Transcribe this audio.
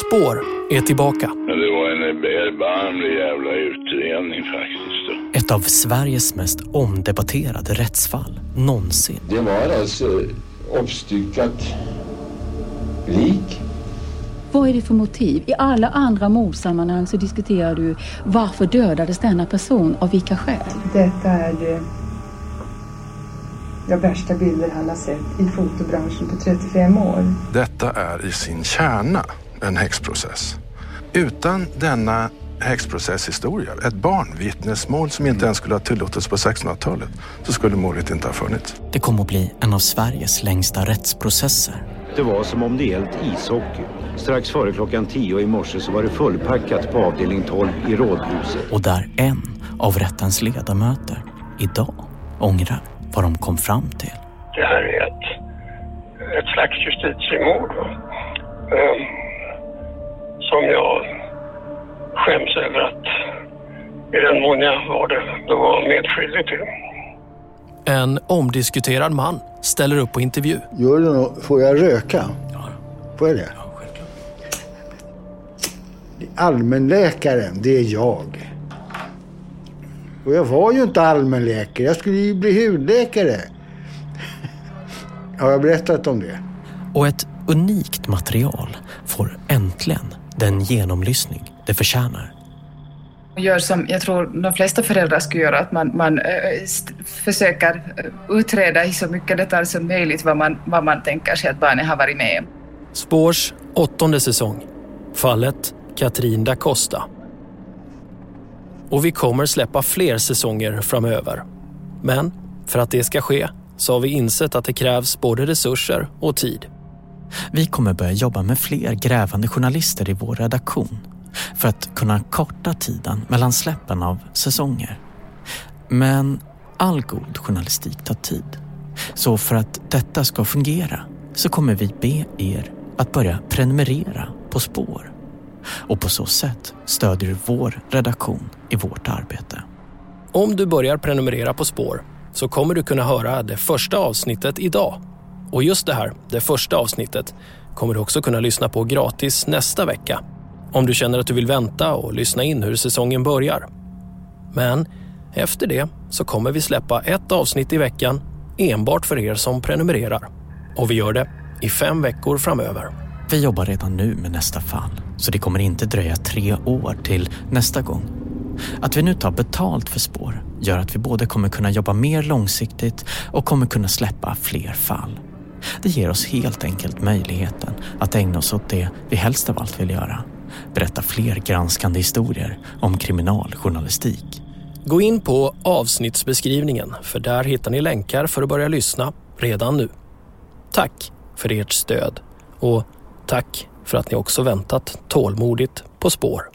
Spår är tillbaka. Det var en erbarmlig jävla utredning faktiskt. Då. Ett av Sveriges mest omdebatterade rättsfall någonsin. Det var alltså uppstyckat lik. Vad är det för motiv? I alla andra mordsammanhang så diskuterar du varför dödades denna person, av vilka skäl? Detta är det de värsta bilder han har sett i fotobranschen på 35 år. Detta är i sin kärna en häxprocess. Utan denna häxprocesshistoria, ett barnvittnesmål som inte ens skulle ha tillåtits på 1600-talet, så skulle mordet inte ha funnits. Det kommer att bli en av Sveriges längsta rättsprocesser. Det var som om det gällt ishockey. Strax före klockan 10 i morse så var det fullpackat på avdelning 12 i Rådhuset. Och där en av rättens ledamöter idag ångrar vad de kom fram till. Det här är ett, ett slags justitiemord um, som jag skäms över att i den mån jag var det, då var medskyldig till. En omdiskuterad man ställer upp på intervju. Gör du något? Får jag röka? Ja. Får jag det? Ja, självklart. Allmänläkaren, det är jag. Och jag var ju inte allmänläkare. Jag skulle ju bli hudläkare. Har jag berättat om det? Och ett unikt material får äntligen den genomlyssning det förtjänar. Gör som jag tror de flesta föräldrar skulle göra, att man, man äh, försöker utreda i så mycket detalj som möjligt vad man, vad man tänker sig att barnet har varit med om. Spårs åttonde säsong. Fallet Katrin da Costa. Och vi kommer släppa fler säsonger framöver. Men för att det ska ske så har vi insett att det krävs både resurser och tid. Vi kommer börja jobba med fler grävande journalister i vår redaktion för att kunna korta tiden mellan släppen av säsonger. Men all god journalistik tar tid. Så för att detta ska fungera så kommer vi be er att börja prenumerera på Spår. Och på så sätt stödjer du vår redaktion i vårt arbete. Om du börjar prenumerera på Spår så kommer du kunna höra det första avsnittet idag. Och just det här, det första avsnittet, kommer du också kunna lyssna på gratis nästa vecka. Om du känner att du vill vänta och lyssna in hur säsongen börjar. Men efter det så kommer vi släppa ett avsnitt i veckan enbart för er som prenumererar. Och vi gör det i fem veckor framöver. Vi jobbar redan nu med nästa fall, så det kommer inte dröja tre år till nästa gång. Att vi nu tar betalt för spår gör att vi både kommer kunna jobba mer långsiktigt och kommer kunna släppa fler fall. Det ger oss helt enkelt möjligheten att ägna oss åt det vi helst av allt vill göra. Berätta fler granskande historier om kriminaljournalistik. Gå in på avsnittsbeskrivningen för där hittar ni länkar för att börja lyssna redan nu. Tack för ert stöd och tack för att ni också väntat tålmodigt på spår.